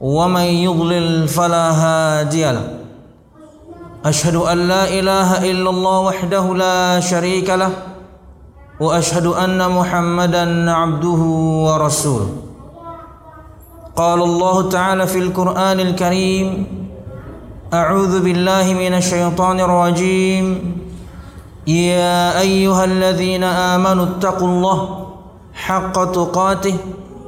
ومن يضلل فلا هادي له. أشهد أن لا إله إلا الله وحده لا شريك له وأشهد أن محمدا عبده ورسوله. قال الله تعالى في القرآن الكريم أعوذ بالله من الشيطان الرجيم. يا أيها الذين آمنوا اتقوا الله حق تقاته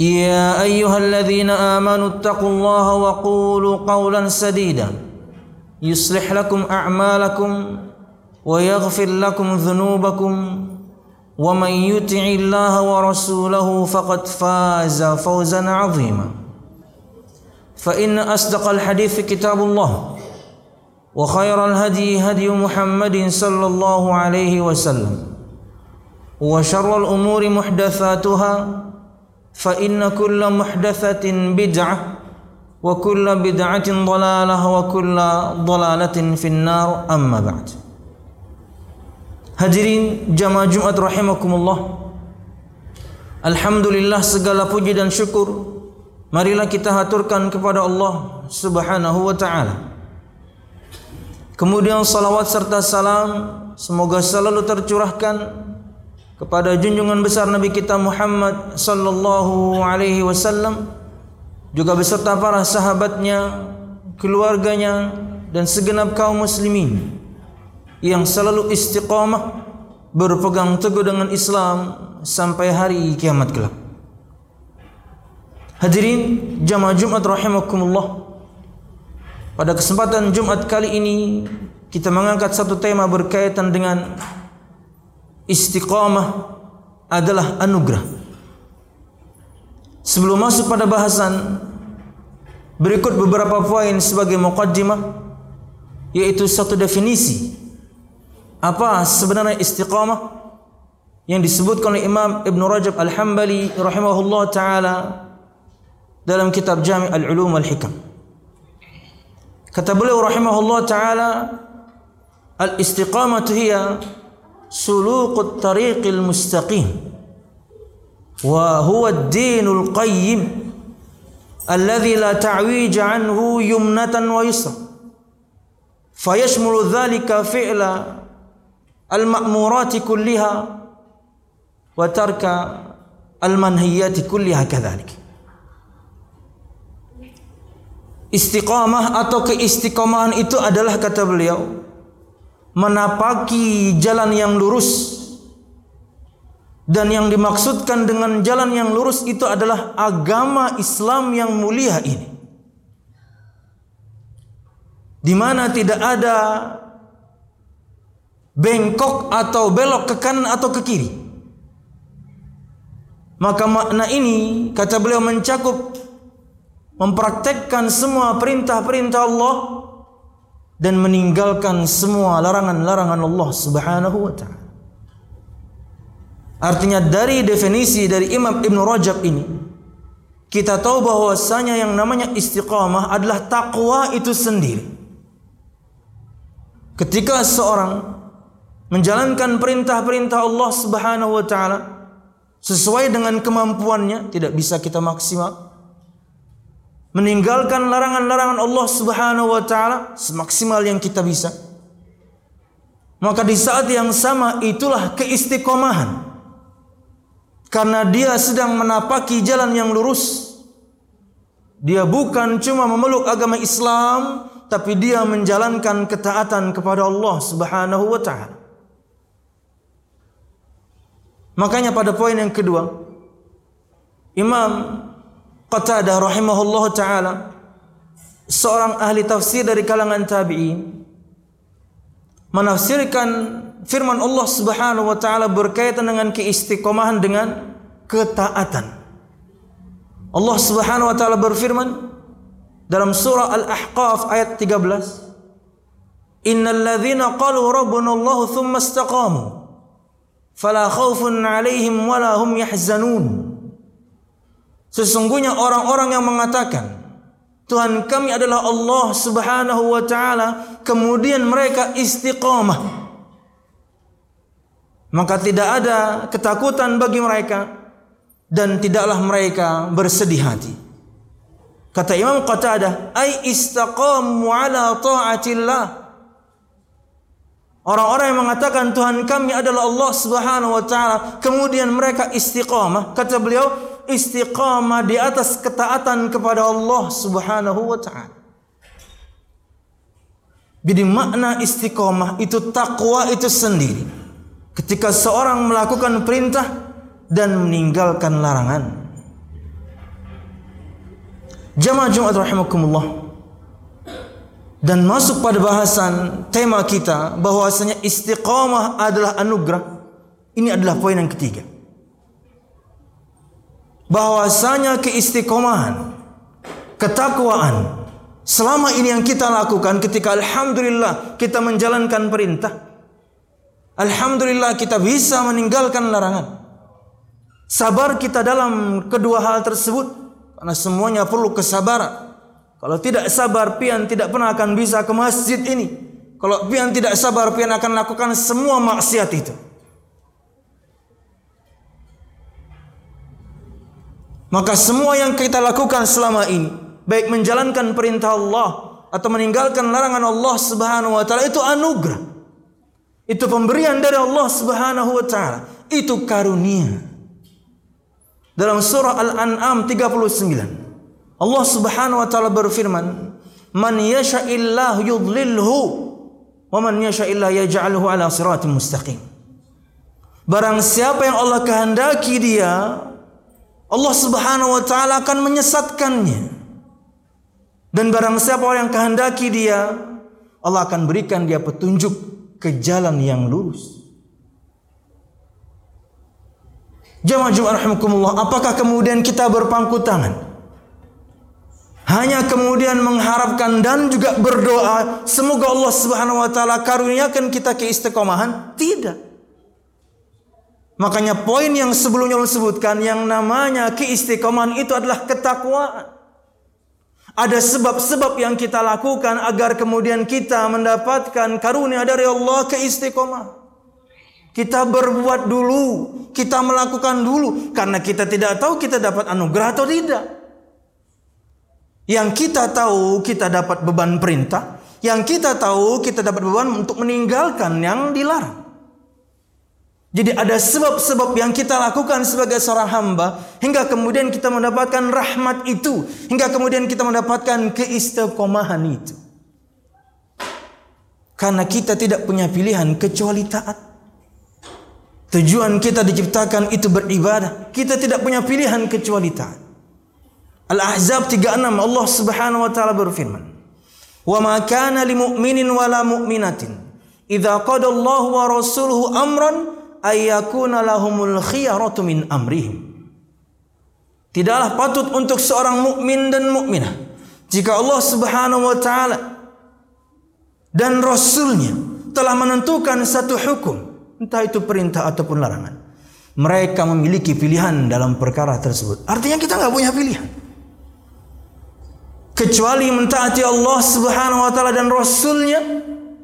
يا أيها الذين آمنوا اتقوا الله وقولوا قولا سديدا. يصلح لكم أعمالكم ويغفر لكم ذنوبكم. ومن يطع الله ورسوله فقد فاز فوزا عظيما. فإن أصدق الحديث كتاب الله وخير الهدي هدي محمد صلى الله عليه وسلم. وشر الأمور محدثاتها فإن كل محدثة بدعة وكل بدعة ضلالة وكل ضلالة في النار أما بعد Hadirin jamaah Jumat rahimakumullah Alhamdulillah segala puji dan syukur Marilah kita haturkan kepada Allah subhanahu wa ta'ala Kemudian salawat serta salam Semoga selalu tercurahkan kepada junjungan besar Nabi kita Muhammad sallallahu alaihi wasallam Juga beserta para sahabatnya Keluarganya Dan segenap kaum muslimin yang selalu istiqamah berpegang teguh dengan Islam sampai hari kiamat kelak. Hadirin jamaah Jumat rahimakumullah. Pada kesempatan Jumat kali ini kita mengangkat satu tema berkaitan dengan istiqamah adalah anugerah. Sebelum masuk pada bahasan berikut beberapa poin sebagai muqaddimah yaitu satu definisi apa sebenarnya istiqamah yang disebutkan oleh Imam Ibn Rajab Al-Hambali rahimahullah taala dalam kitab Jami' Al-Ulum Al-Hikam. Kata beliau rahimahullah taala al-istiqamah hiya سلوك الطريق المستقيم وهو الدين القيم الذي لا تعويج عنه يمنة ويسرا. فيشمل ذلك فعل المأمورات كلها وترك المنهيات كلها كذلك. استقامة أو استقامة itu adalah kata beliau. Menapaki jalan yang lurus dan yang dimaksudkan dengan jalan yang lurus itu adalah agama Islam yang mulia ini di mana tidak ada bengkok atau belok ke kanan atau ke kiri. Maka makna ini kata beliau mencakup mempraktekkan semua perintah-perintah Allah dan meninggalkan semua larangan-larangan Allah Subhanahu wa taala. Artinya dari definisi dari Imam Ibn Rajab ini kita tahu bahwasanya yang namanya istiqamah adalah takwa itu sendiri. Ketika seorang menjalankan perintah-perintah Allah Subhanahu wa taala sesuai dengan kemampuannya tidak bisa kita maksimal meninggalkan larangan-larangan Allah Subhanahu wa taala semaksimal yang kita bisa. Maka di saat yang sama itulah keistiqomahan. Karena dia sedang menapaki jalan yang lurus. Dia bukan cuma memeluk agama Islam tapi dia menjalankan ketaatan kepada Allah Subhanahu wa taala. Makanya pada poin yang kedua Imam Qatadah rahimahullah taala seorang ahli tafsir dari kalangan tabi'in menafsirkan firman Allah Subhanahu wa taala berkaitan dengan keistiqomahan dengan ketaatan. Allah Subhanahu wa taala berfirman dalam surah Al-Ahqaf ayat 13 Innal ladzina qalu rabbuna Allah thumma istaqamu fala khaufun 'alaihim wala hum yahzanun Sesungguhnya orang-orang yang mengatakan Tuhan kami adalah Allah Subhanahu wa taala kemudian mereka istiqamah. Maka tidak ada ketakutan bagi mereka dan tidaklah mereka bersedih hati. Kata Imam Qatadah ai istaqamu ala taatillah. Orang-orang yang mengatakan Tuhan kami adalah Allah Subhanahu wa taala kemudian mereka istiqamah. Kata beliau istiqamah di atas ketaatan kepada Allah Subhanahu wa taala. Jadi makna istiqamah itu takwa itu sendiri. Ketika seorang melakukan perintah dan meninggalkan larangan. Jamaah Jumat rahimakumullah. Dan masuk pada bahasan tema kita bahwasanya istiqamah adalah anugerah. Ini adalah poin yang ketiga bahwasanya keistiqomahan ketakwaan selama ini yang kita lakukan ketika alhamdulillah kita menjalankan perintah alhamdulillah kita bisa meninggalkan larangan. Sabar kita dalam kedua hal tersebut karena semuanya perlu kesabaran. Kalau tidak sabar pian tidak pernah akan bisa ke masjid ini. Kalau pian tidak sabar pian akan lakukan semua maksiat itu Maka semua yang kita lakukan selama ini, baik menjalankan perintah Allah atau meninggalkan larangan Allah Subhanahu wa taala itu anugerah. Itu pemberian dari Allah Subhanahu wa taala. Itu karunia. Dalam surah Al-An'am 39. Allah Subhanahu wa taala berfirman, "Man yasha'illahu yudlilhu wa man yasha'illahu yaj'alhu 'ala siratin mustaqim." Barang siapa yang Allah kehendaki dia Allah Subhanahu wa taala akan menyesatkannya. Dan barang siapa orang yang kehendaki dia, Allah akan berikan dia petunjuk ke jalan yang lurus. Jemaah Jumat rahimakumullah, apakah kemudian kita berpangku tangan? Hanya kemudian mengharapkan dan juga berdoa semoga Allah Subhanahu wa taala karuniakan kita keistiqomahan? Tidak. Makanya poin yang sebelumnya Allah sebutkan yang namanya keistiqomahan itu adalah ketakwaan. Ada sebab-sebab yang kita lakukan agar kemudian kita mendapatkan karunia dari Allah keistiqomahan. Kita berbuat dulu, kita melakukan dulu karena kita tidak tahu kita dapat anugerah atau tidak. Yang kita tahu kita dapat beban perintah, yang kita tahu kita dapat beban untuk meninggalkan yang dilarang. Jadi ada sebab-sebab yang kita lakukan sebagai seorang hamba hingga kemudian kita mendapatkan rahmat itu, hingga kemudian kita mendapatkan keistiqomahan itu. Karena kita tidak punya pilihan kecuali taat. Tujuan kita diciptakan itu beribadah. Kita tidak punya pilihan kecuali taat. Al-Ahzab 36 Allah Subhanahu wa taala berfirman, "Wa ma kana lil mu'minin wala mu'minatin idza qada Allah wa rasuluhu amran ayyakuna lahumul khiyaratu min amrihim. Tidaklah patut untuk seorang mukmin dan mukminah jika Allah Subhanahu wa taala dan rasulnya telah menentukan satu hukum, entah itu perintah ataupun larangan. Mereka memiliki pilihan dalam perkara tersebut. Artinya kita enggak punya pilihan. Kecuali mentaati Allah Subhanahu wa taala dan rasulnya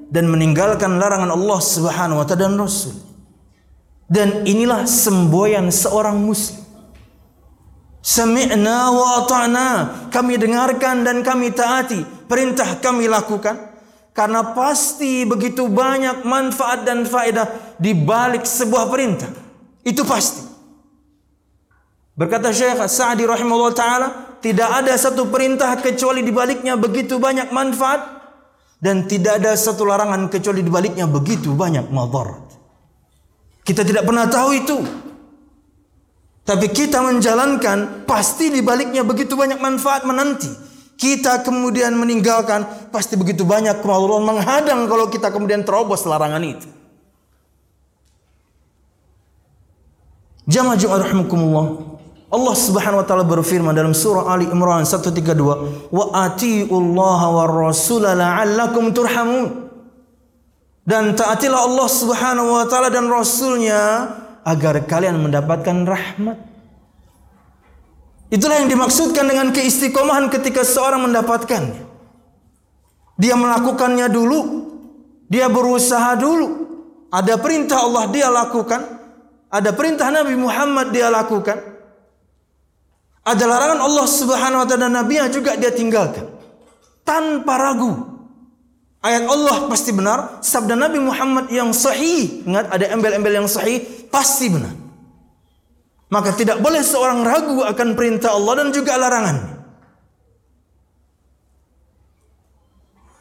dan meninggalkan larangan Allah Subhanahu wa taala dan rasulnya. Dan inilah semboyan seorang muslim. Sami'na wa ata'na. Kami dengarkan dan kami taati. Perintah kami lakukan. Karena pasti begitu banyak manfaat dan faedah di balik sebuah perintah. Itu pasti. Berkata Syekh Sa'di rahimahullah ta'ala. Tidak ada satu perintah kecuali di baliknya begitu banyak manfaat. dan tidak ada satu larangan kecuali di baliknya begitu banyak madarat. Kita tidak pernah tahu itu. Tapi kita menjalankan pasti di baliknya begitu banyak manfaat menanti. Kita kemudian meninggalkan pasti begitu banyak kemaluan menghadang kalau kita kemudian terobos larangan itu. Jamaah Jumat rahimakumullah. Allah Subhanahu wa taala berfirman dalam surah Ali Imran 132, "Wa atiullaha war rasul la'allakum turhamun." Dan taatilah Allah Subhanahu wa taala dan rasulnya agar kalian mendapatkan rahmat. Itulah yang dimaksudkan dengan keistiqomahan ketika seorang mendapatkannya. Dia melakukannya dulu, dia berusaha dulu. Ada perintah Allah dia lakukan, ada perintah Nabi Muhammad dia lakukan. Ada larangan Allah Subhanahu wa taala dan Nabi juga dia tinggalkan. Tanpa ragu. Ayat Allah pasti benar, sabda Nabi Muhammad yang sahih, ingat ada embel-embel yang sahih, pasti benar. Maka tidak boleh seorang ragu akan perintah Allah dan juga larangan.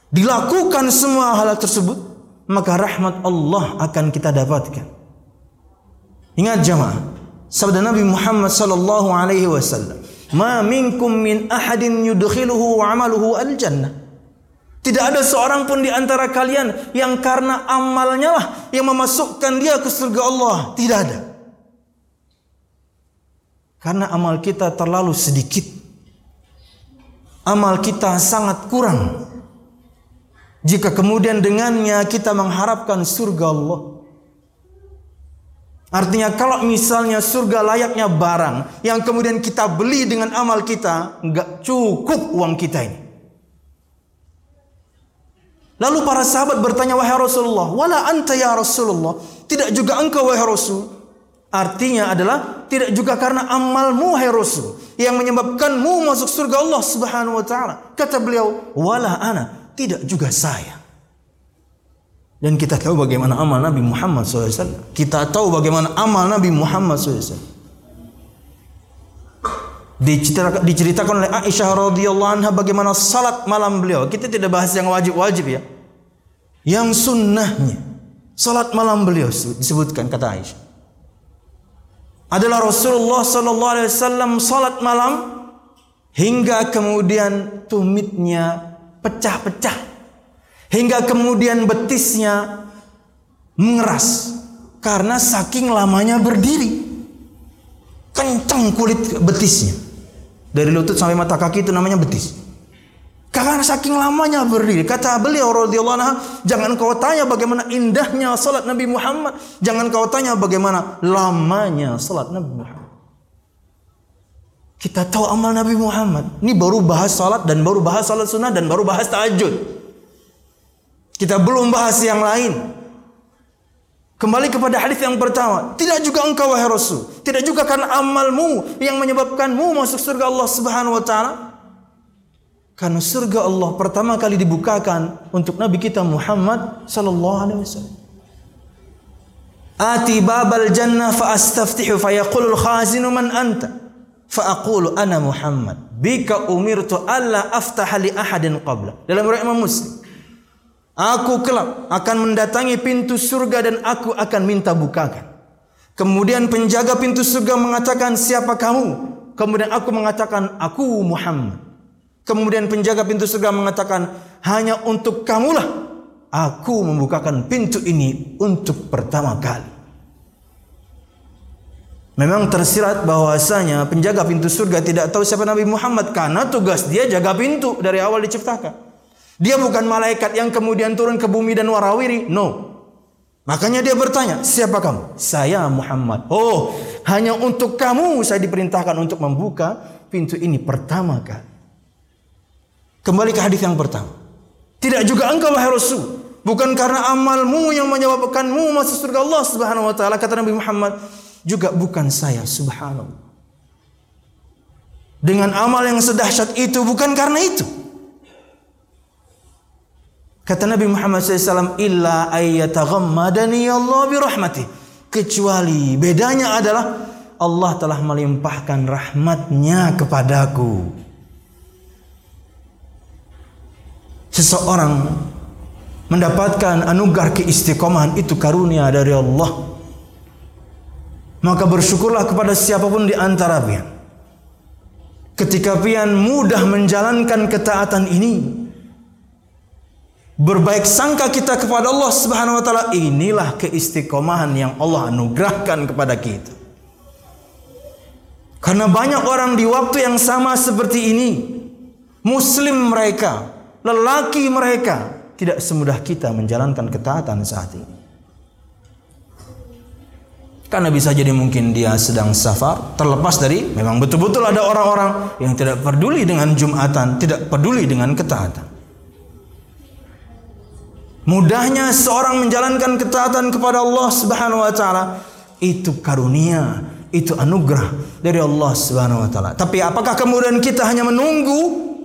Dilakukan semua hal tersebut, maka rahmat Allah akan kita dapatkan. Ingat jemaah, sabda Nabi Muhammad sallallahu alaihi wasallam, "Ma minkum min ahadin yudkhiluhu 'amaluhu al-jannah." Tidak ada seorang pun di antara kalian yang karena amalnya lah yang memasukkan dia ke surga Allah. Tidak ada. Karena amal kita terlalu sedikit. Amal kita sangat kurang. Jika kemudian dengannya kita mengharapkan surga Allah. Artinya kalau misalnya surga layaknya barang yang kemudian kita beli dengan amal kita, enggak cukup uang kita ini. Lalu para sahabat bertanya wahai Rasulullah, "Wala anta ya Rasulullah?" Tidak juga engkau wahai Rasul. Artinya adalah tidak juga karena amalmu wahai Rasul yang menyebabkanmu masuk surga Allah Subhanahu wa taala. Kata beliau, "Wala ana." Tidak juga saya. Dan kita tahu bagaimana amal Nabi Muhammad SAW. Kita tahu bagaimana amal Nabi Muhammad SAW. Diceritakan oleh Aisyah radhiyallahu anha bagaimana salat malam beliau. Kita tidak bahas yang wajib-wajib ya. Yang sunnahnya. Salat malam beliau disebutkan kata Aisyah. Adalah Rasulullah sallallahu alaihi wasallam salat malam hingga kemudian tumitnya pecah-pecah hingga kemudian betisnya mengeras karena saking lamanya berdiri kencang kulit betisnya dari lutut sampai mata kaki itu namanya betis. Karena saking lamanya berdiri kata beliau radhiyallahu anha jangan kau tanya bagaimana indahnya salat Nabi Muhammad. Jangan kau tanya bagaimana lamanya salat Nabi Muhammad. Kita tahu amal Nabi Muhammad. Ini baru bahas salat dan baru bahas salat sunnah dan baru bahas tahajud. Kita belum bahas yang lain. Kembali kepada hadis yang pertama, tidak juga engkau wahai Rasul, tidak juga karena amalmu yang menyebabkanmu masuk surga Allah Subhanahu wa taala. Karena surga Allah pertama kali dibukakan untuk Nabi kita Muhammad sallallahu alaihi wasallam. Ati babal jannah fa astaftihu fa yaqulu al khazinu man anta fa aqulu ana Muhammad bika umirtu alla aftaha li ahadin qabla. Dalam riwayat Muslim. Aku kelak akan mendatangi pintu surga dan aku akan minta bukakan. Kemudian penjaga pintu surga mengatakan, siapa kamu? Kemudian aku mengatakan, aku Muhammad. Kemudian penjaga pintu surga mengatakan, hanya untuk kamulah aku membukakan pintu ini untuk pertama kali. Memang tersirat bahwasanya penjaga pintu surga tidak tahu siapa Nabi Muhammad karena tugas dia jaga pintu dari awal diciptakan. Dia bukan malaikat yang kemudian turun ke bumi dan warawiri. No. Makanya dia bertanya, siapa kamu? Saya Muhammad. Oh, hanya untuk kamu saya diperintahkan untuk membuka pintu ini pertama kali. Kembali ke hadis yang pertama. Tidak juga engkau wahai Rasul. Bukan karena amalmu yang menyebabkanmu masuk surga Allah Subhanahu wa taala kata Nabi Muhammad, juga bukan saya subhanallah. Dengan amal yang sedahsyat itu bukan karena itu. Kata Nabi Muhammad SAW, Illa ayyataghammadani Allah birahmati. Kecuali bedanya adalah Allah telah melimpahkan rahmatnya kepadaku. Seseorang mendapatkan anugerah keistiqomahan itu karunia dari Allah. Maka bersyukurlah kepada siapapun di antara pian. Ketika pian mudah menjalankan ketaatan ini, berbaik sangka kita kepada Allah Subhanahu wa taala inilah keistiqomahan yang Allah anugerahkan kepada kita. Karena banyak orang di waktu yang sama seperti ini, muslim mereka, lelaki mereka tidak semudah kita menjalankan ketaatan saat ini. Karena bisa jadi mungkin dia sedang safar, terlepas dari memang betul-betul ada orang-orang yang tidak peduli dengan Jumatan, tidak peduli dengan ketaatan. Mudahnya seorang menjalankan ketaatan kepada Allah Subhanahu wa taala itu karunia, itu anugerah dari Allah Subhanahu wa taala. Tapi apakah kemudian kita hanya menunggu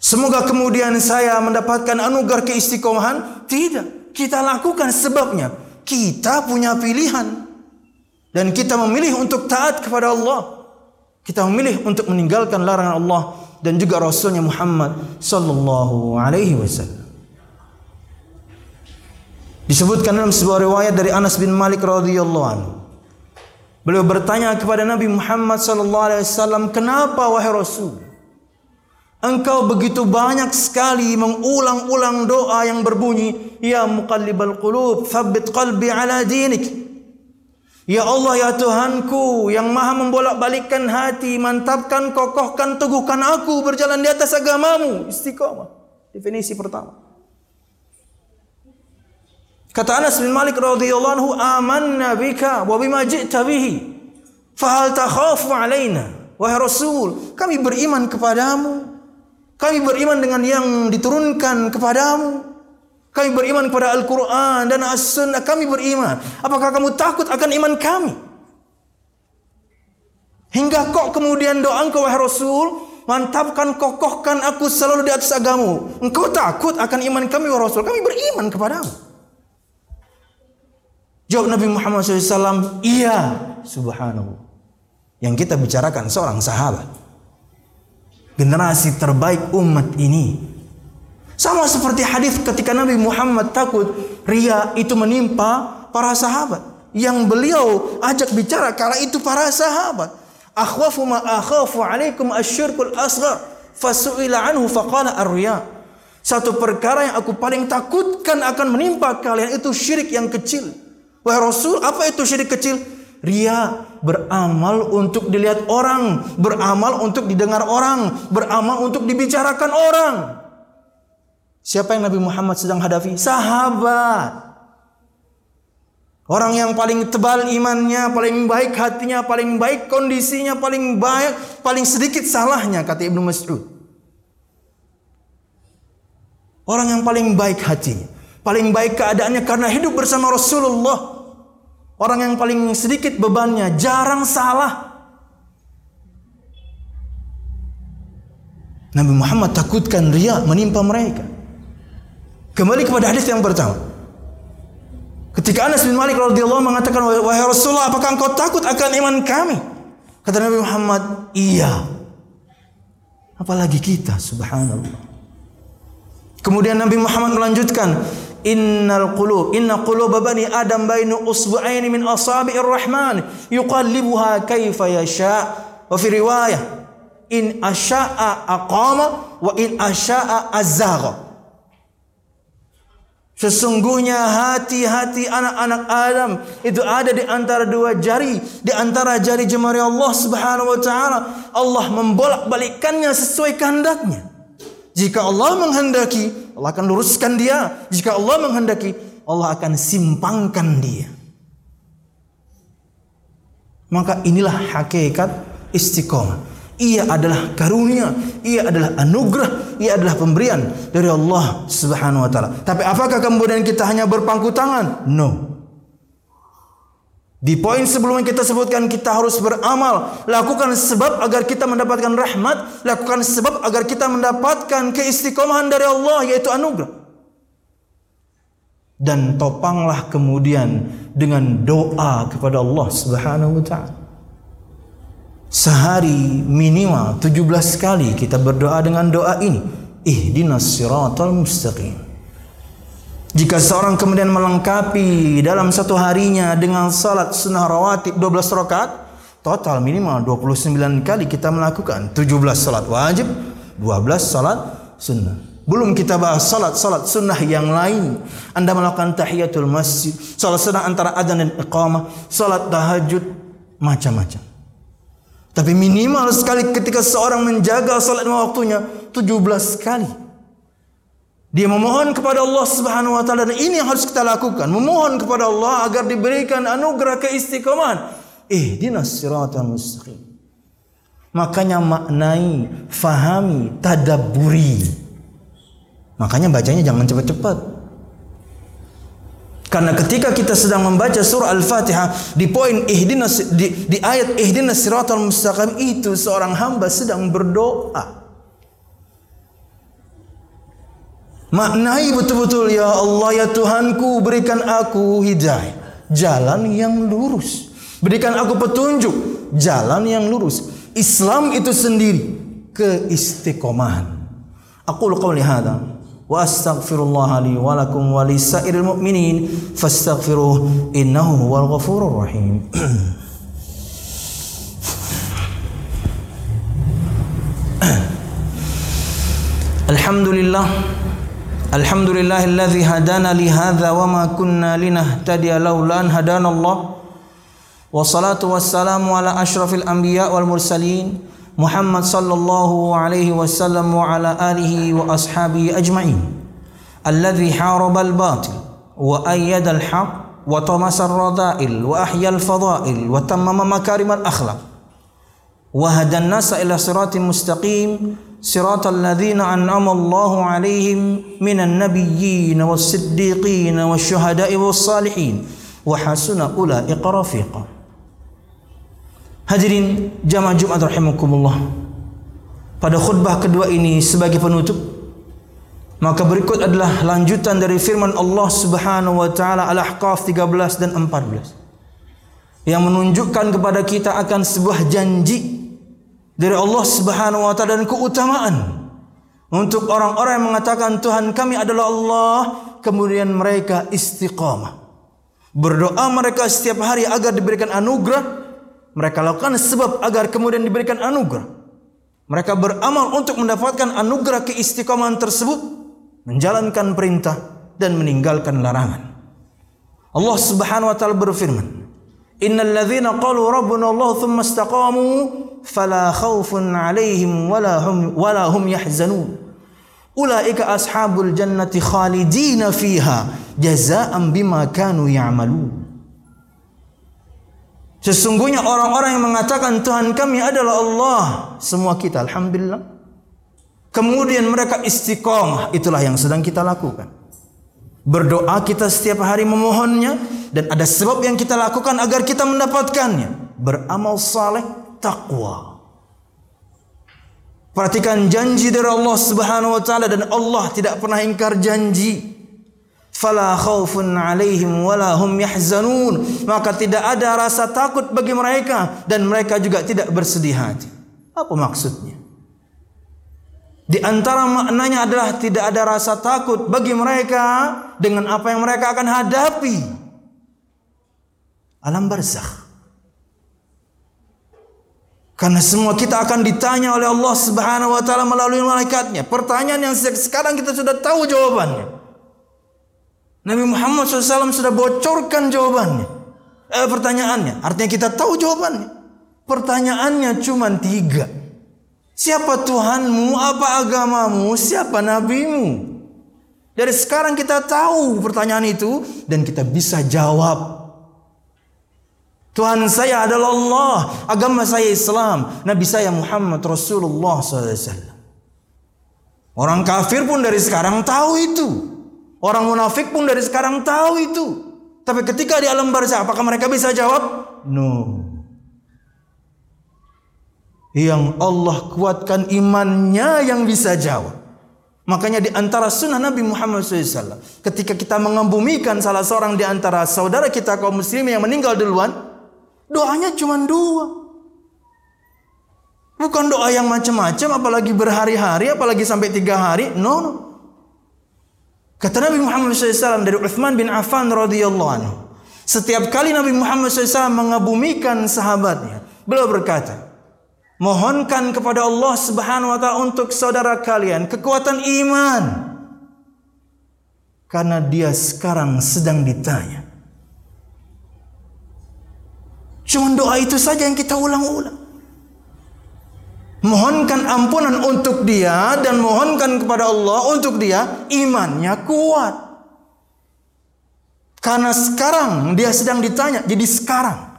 semoga kemudian saya mendapatkan anugerah keistiqomahan? Tidak. Kita lakukan sebabnya kita punya pilihan dan kita memilih untuk taat kepada Allah. Kita memilih untuk meninggalkan larangan Allah dan juga Rasulnya Muhammad sallallahu alaihi wasallam. Disebutkan dalam sebuah riwayat dari Anas bin Malik radhiyallahu anhu. Beliau bertanya kepada Nabi Muhammad sallallahu alaihi wasallam, "Kenapa wahai Rasul? Engkau begitu banyak sekali mengulang-ulang doa yang berbunyi Ya muqallibal qulub Thabbit qalbi ala dinik Ya Allah ya Tuhanku Yang maha membolak-balikkan hati Mantapkan, kokohkan, teguhkan aku Berjalan di atas agamamu Istiqamah Definisi pertama Kata Anas bin Malik radhiyallahu anhu amanna bika wa bima ji'ta bihi fa hal takhafu alaina wahai rasul kami beriman kepadamu kami beriman dengan yang diturunkan kepadamu. Kami beriman kepada Al-Quran dan As-Sunnah. Kami beriman. Apakah kamu takut akan iman kami? Hingga kok kemudian doa engkau wahai Rasul. Mantapkan, kokohkan aku selalu di atas agamu. Engkau takut akan iman kami wahai Rasul. Kami beriman kepadamu. Jawab Nabi Muhammad SAW. Iya. Subhanallah. Yang kita bicarakan seorang sahabat generasi terbaik umat ini. Sama seperti hadis ketika Nabi Muhammad takut ria itu menimpa para sahabat yang beliau ajak bicara kala itu para sahabat. Akhwafu ma akhafu alaikum asyirkul asghar fasu'ila anhu faqala ar-riya. Satu perkara yang aku paling takutkan akan menimpa kalian itu syirik yang kecil. Wahai Rasul, apa itu syirik kecil? Ria beramal untuk dilihat orang, beramal untuk didengar orang, beramal untuk dibicarakan orang. Siapa yang Nabi Muhammad sedang hadapi? Sahabat. Orang yang paling tebal imannya, paling baik hatinya, paling baik kondisinya, paling baik, paling sedikit salahnya kata Ibnu Mas'ud. Orang yang paling baik hatinya, paling baik keadaannya karena hidup bersama Rasulullah. Orang yang paling sedikit bebannya jarang salah. Nabi Muhammad takutkan ria menimpa mereka. Kembali kepada hadis yang pertama. Ketika Anas bin Malik radhiyallahu mengatakan wahai Rasulullah apakah engkau takut akan iman kami? Kata Nabi Muhammad, iya. Apalagi kita subhanallah. Kemudian Nabi Muhammad melanjutkan, innal qulub inna qulub bani adam bainu usbu'ain min asabi'ir rahman yuqallibuha kaifa yasha wa fi riwayah in asya'a aqama wa in asya'a azagha Sesungguhnya hati-hati anak-anak Adam itu ada di antara dua jari, di antara jari jemari Allah Subhanahu wa taala. Allah membolak-balikkannya sesuai kehendaknya. Jika Allah menghendaki, Allah akan luruskan dia. Jika Allah menghendaki, Allah akan simpangkan dia. Maka inilah hakikat istiqomah. Ia adalah karunia, ia adalah anugerah, ia adalah pemberian dari Allah Subhanahu wa taala. Tapi apakah kemudian kita hanya berpangku tangan? No. Di poin sebelumnya kita sebutkan kita harus beramal, lakukan sebab agar kita mendapatkan rahmat, lakukan sebab agar kita mendapatkan keistiqomahan dari Allah yaitu anugerah. Dan topanglah kemudian dengan doa kepada Allah Subhanahu wa taala. Sehari minimal 17 kali kita berdoa dengan doa ini. Ihdinas siratal mustaqim. Jika seorang kemudian melengkapi dalam satu harinya dengan salat sunnah rawatib 12 rakaat, total minimal 29 kali kita melakukan 17 salat wajib, 12 salat sunnah. Belum kita bahas salat-salat sunnah yang lain. Anda melakukan tahiyatul masjid, salat sunnah antara adzan dan iqamah, salat tahajud, macam-macam. Tapi minimal sekali ketika seorang menjaga salat waktunya 17 kali. Dia memohon kepada Allah Subhanahu wa taala dan ini yang harus kita lakukan, memohon kepada Allah agar diberikan anugerah keistiqomahan. Ihdinas siratal mustaqim. Makanya maknai, fahami, tadabburi. Makanya bacanya jangan cepat-cepat. Karena ketika kita sedang membaca surah Al-Fatihah di poin ihdinas di, di ayat ihdinas siratal mustaqim itu seorang hamba sedang berdoa. Maknai betul-betul ya Allah ya Tuhanku berikan aku hidayah jalan yang lurus. Berikan aku petunjuk jalan yang lurus. Islam itu sendiri keistiqomahan. Aku qauli hadza wa astaghfirullah li wa lakum wa lisairil mu'minin fastaghfiruh innahu huwal ghafurur rahim. Alhamdulillah الحمد لله الذي هدانا لهذا وما كنا لنهتدي لولا أن هدانا الله والصلاة والسلام على أشرف الأنبياء والمرسلين محمد صلى الله عليه وسلم وعلى آله وأصحابه أجمعين الذي حارب الباطل وأيد الحق وطمس الرذائل وأحيا الفضائل وتمم مكارم الأخلاق وهدى الناس إلى صراط مستقيم صراط الذين أنعم الله عليهم من النبيين والصديقين والشهداء والصالحين وحسن أولئك رفيقا Hadirin jamaah Jumat rahimakumullah. Pada khutbah kedua ini sebagai penutup maka berikut adalah lanjutan dari firman Allah Subhanahu wa taala Al-Ahqaf 13 dan 14 yang menunjukkan kepada kita akan sebuah janji dari Allah Subhanahu wa taala dan keutamaan. Untuk orang-orang yang mengatakan Tuhan kami adalah Allah kemudian mereka istiqamah. Berdoa mereka setiap hari agar diberikan anugerah. Mereka lakukan sebab agar kemudian diberikan anugerah. Mereka beramal untuk mendapatkan anugerah keistiqamahan tersebut menjalankan perintah dan meninggalkan larangan. Allah Subhanahu wa taala berfirman Innal ladzina qalu rabbuna Allah thumma istaqamu fala khaufun 'alaihim wala hum wala hum yahzanun. Ulaika ashabul jannati khalidina fiha jazaa'an bima kanu ya'malun. Sesungguhnya orang-orang yang mengatakan Tuhan kami adalah Allah, semua kita alhamdulillah. Kemudian mereka istiqamah, itulah yang sedang kita lakukan. Berdoa kita setiap hari memohonnya dan ada sebab yang kita lakukan agar kita mendapatkannya. Beramal saleh, takwa. Perhatikan janji dari Allah Subhanahu wa taala dan Allah tidak pernah ingkar janji. Fala khaufun 'alaihim wala hum yahzanun. Maka tidak ada rasa takut bagi mereka dan mereka juga tidak bersedih hati. Apa maksudnya? Di antara maknanya adalah tidak ada rasa takut bagi mereka dengan apa yang mereka akan hadapi. Alam barzakh. Karena semua kita akan ditanya oleh Allah Subhanahu wa taala melalui malaikatnya. Pertanyaan yang sekarang kita sudah tahu jawabannya. Nabi Muhammad SAW sudah bocorkan jawabannya. Eh, pertanyaannya, artinya kita tahu jawabannya. Pertanyaannya cuma tiga. Siapa Tuhanmu? Apa agamamu? Siapa nabimu? Dari sekarang kita tahu pertanyaan itu dan kita bisa jawab. Tuhan saya adalah Allah, agama saya Islam, Nabi saya Muhammad Rasulullah SAW. Orang kafir pun dari sekarang tahu itu. Orang munafik pun dari sekarang tahu itu. Tapi ketika di alam barzah, apakah mereka bisa jawab? No yang Allah kuatkan imannya yang bisa jawab. Makanya di antara sunnah Nabi Muhammad SAW, ketika kita mengembumikan salah seorang di antara saudara kita kaum muslim yang meninggal duluan, doanya cuma dua. Bukan doa yang macam-macam, apalagi berhari-hari, apalagi sampai tiga hari. No, no. Kata Nabi Muhammad SAW dari Uthman bin Affan radhiyallahu anhu. Setiap kali Nabi Muhammad SAW mengabumikan sahabatnya, beliau berkata, mohonkan kepada Allah Subhanahu wa taala untuk saudara kalian kekuatan iman. Karena dia sekarang sedang ditanya. Cuma doa itu saja yang kita ulang-ulang. Mohonkan ampunan untuk dia dan mohonkan kepada Allah untuk dia imannya kuat. Karena sekarang dia sedang ditanya, jadi sekarang.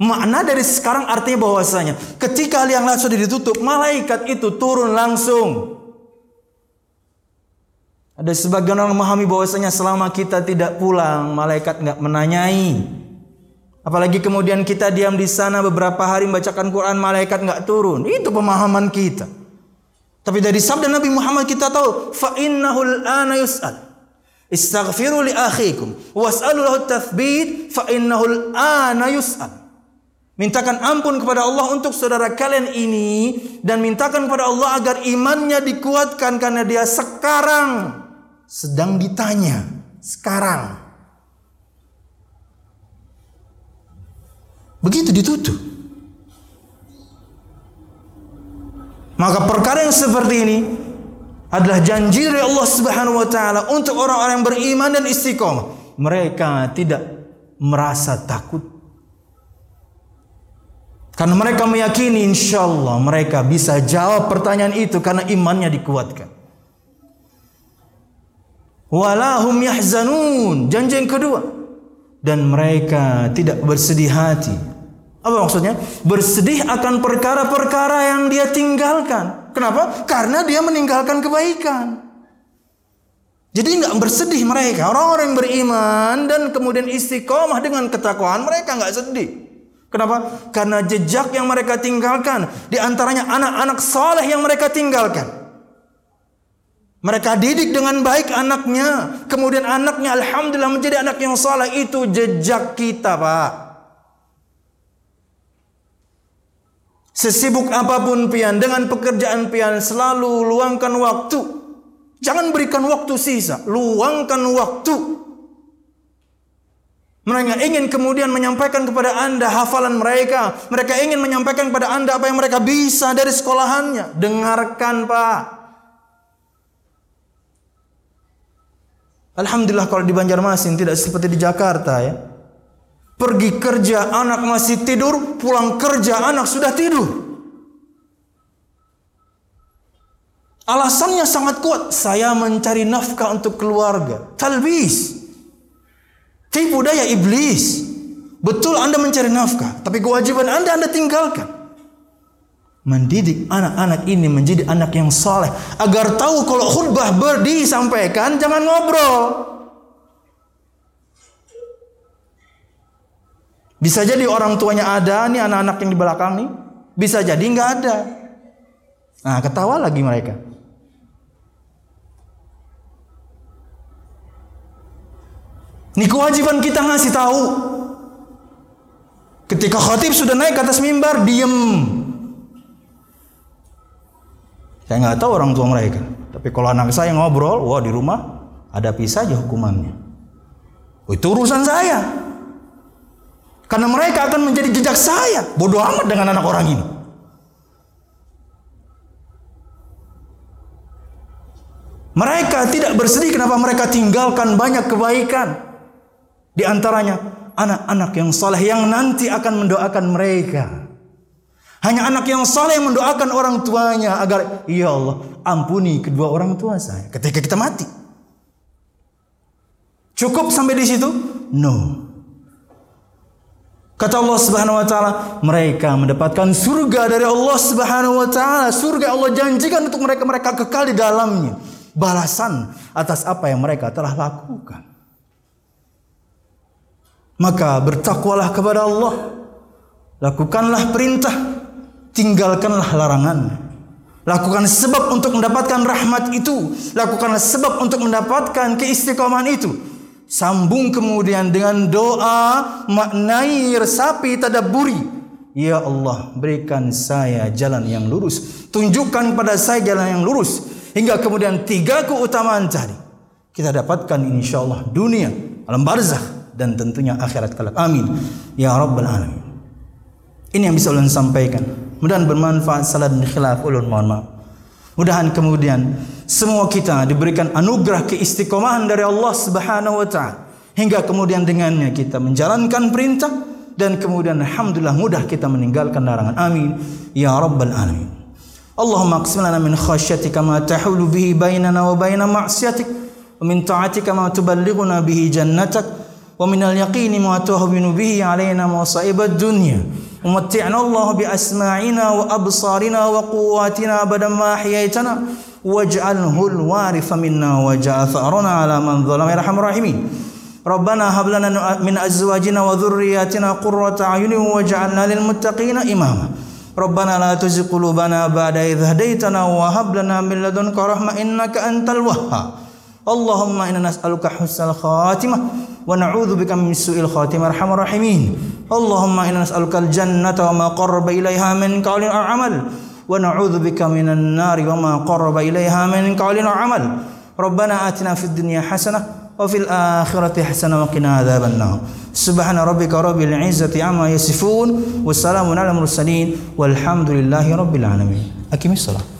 Makna dari sekarang artinya bahwasanya ketika liang sudah ditutup, malaikat itu turun langsung. Ada sebagian orang memahami bahwasanya selama kita tidak pulang, malaikat enggak menanyai. Apalagi kemudian kita diam di sana beberapa hari membacakan Quran, malaikat enggak turun. Itu pemahaman kita. Tapi dari sabda Nabi Muhammad kita tahu, fa innahul ana yus'al. Istaghfiru li akhikum was'alu lahu tathbit fa innahul ana yus'al. Mintakan ampun kepada Allah untuk saudara kalian ini dan mintakan kepada Allah agar imannya dikuatkan karena dia sekarang sedang ditanya. Sekarang. Begitu ditutup. Maka perkara yang seperti ini adalah janji dari Allah Subhanahu wa taala untuk orang-orang yang beriman dan istiqomah. Mereka tidak merasa takut. Karena mereka meyakini insyaallah mereka bisa jawab pertanyaan itu karena imannya dikuatkan. Walahum yahzanun. Janji yang kedua. Dan mereka tidak bersedih hati apa maksudnya? Bersedih akan perkara-perkara yang dia tinggalkan. Kenapa? Karena dia meninggalkan kebaikan. Jadi enggak bersedih mereka. Orang-orang yang beriman dan kemudian istiqomah dengan ketakwaan mereka enggak sedih. Kenapa? Karena jejak yang mereka tinggalkan. Di antaranya anak-anak soleh yang mereka tinggalkan. Mereka didik dengan baik anaknya. Kemudian anaknya Alhamdulillah menjadi anak yang soleh. Itu jejak kita Pak. Sesibuk apapun pian dengan pekerjaan pian selalu luangkan waktu. Jangan berikan waktu sisa, luangkan waktu. Mereka ingin kemudian menyampaikan kepada anda hafalan mereka. Mereka ingin menyampaikan kepada anda apa yang mereka bisa dari sekolahannya. Dengarkan pak. Alhamdulillah kalau di Banjarmasin tidak seperti di Jakarta ya. Pergi kerja anak masih tidur, pulang kerja anak sudah tidur. Alasannya sangat kuat. Saya mencari nafkah untuk keluarga. Talbis. Tipu daya iblis. Betul anda mencari nafkah. Tapi kewajiban anda, anda tinggalkan. Mendidik anak-anak ini menjadi anak yang saleh. Agar tahu kalau khutbah berdi sampaikan, jangan ngobrol. Bisa jadi orang tuanya ada, nih anak-anak yang di belakang nih. Bisa jadi nggak ada. Nah, ketawa lagi mereka. Ini kewajiban kita ngasih tahu. Ketika khatib sudah naik ke atas mimbar, diem. Saya nggak tahu orang tua mereka. Tapi kalau anak saya ngobrol, wah di rumah ada pisah aja hukumannya. Oh, itu urusan saya. Karena mereka akan menjadi jejak saya. Bodoh amat dengan anak orang ini. Mereka tidak bersedih kenapa mereka tinggalkan banyak kebaikan. Di antaranya anak-anak yang saleh yang nanti akan mendoakan mereka. Hanya anak yang saleh yang mendoakan orang tuanya agar ya Allah ampuni kedua orang tua saya ketika kita mati. Cukup sampai di situ? No. Kata Allah Subhanahu wa taala, mereka mendapatkan surga dari Allah Subhanahu wa taala. Surga Allah janjikan untuk mereka mereka kekal di dalamnya. Balasan atas apa yang mereka telah lakukan. Maka bertakwalah kepada Allah. Lakukanlah perintah, tinggalkanlah larangan. Lakukan sebab untuk mendapatkan rahmat itu. Lakukanlah sebab untuk mendapatkan keistiqomahan itu. Sambung kemudian dengan doa maknai resapi tadabburi. Ya Allah, berikan saya jalan yang lurus. Tunjukkan pada saya jalan yang lurus. Hingga kemudian tiga keutamaan tadi. kita dapatkan insyaallah dunia alam barzakh dan tentunya akhirat kelak amin ya rabbal alamin ini yang bisa ulun sampaikan mudah bermanfaat salah dan khilaf ulun mohon maaf mudahan kemudian semua kita diberikan anugerah keistiqomahan dari Allah Subhanahu wa taala hingga kemudian dengannya kita menjalankan perintah dan kemudian alhamdulillah mudah kita meninggalkan larangan amin ya rabbal alamin Allahumma aqsim lana min khasyatika ma tahulu bihi bainana wa baina ma'siyatik wa min ta'atika ma tuballighuna bihi jannatak wa min al-yaqini ma tuhawwinu bihi alaina masa'ib ad-dunya ومتعنا الله بأسماعنا وأبصارنا وقواتنا أبدا ما أحييتنا واجعله الوارث منا واجعل ثأرنا على من ظلم. يا أرحم الراحمين. ربنا هب لنا من أزواجنا وذرياتنا قرة أعين واجعلنا للمتقين إماما. ربنا لا تزغ قلوبنا بعد إذ هديتنا وهب لنا من لدنك رحمة إنك أنت الوهاب. اللهم إنا نسألك حسن الخاتمة ونعوذ بك من سوء الخاتمة. أرحم الراحمين. اللهم إنا نسألك الجنة وما قرب إليها من قول أو عمل. ونعوذ بك من النار وما قرب إليها من قول أو عمل. ربنا آتنا في الدنيا حسنة وفي الآخرة حسنة وقنا عذاب النار. سبحان ربك رب العزة عما يصفون والسلام على المرسلين والحمد لله رب العالمين. أكمل الصلاة.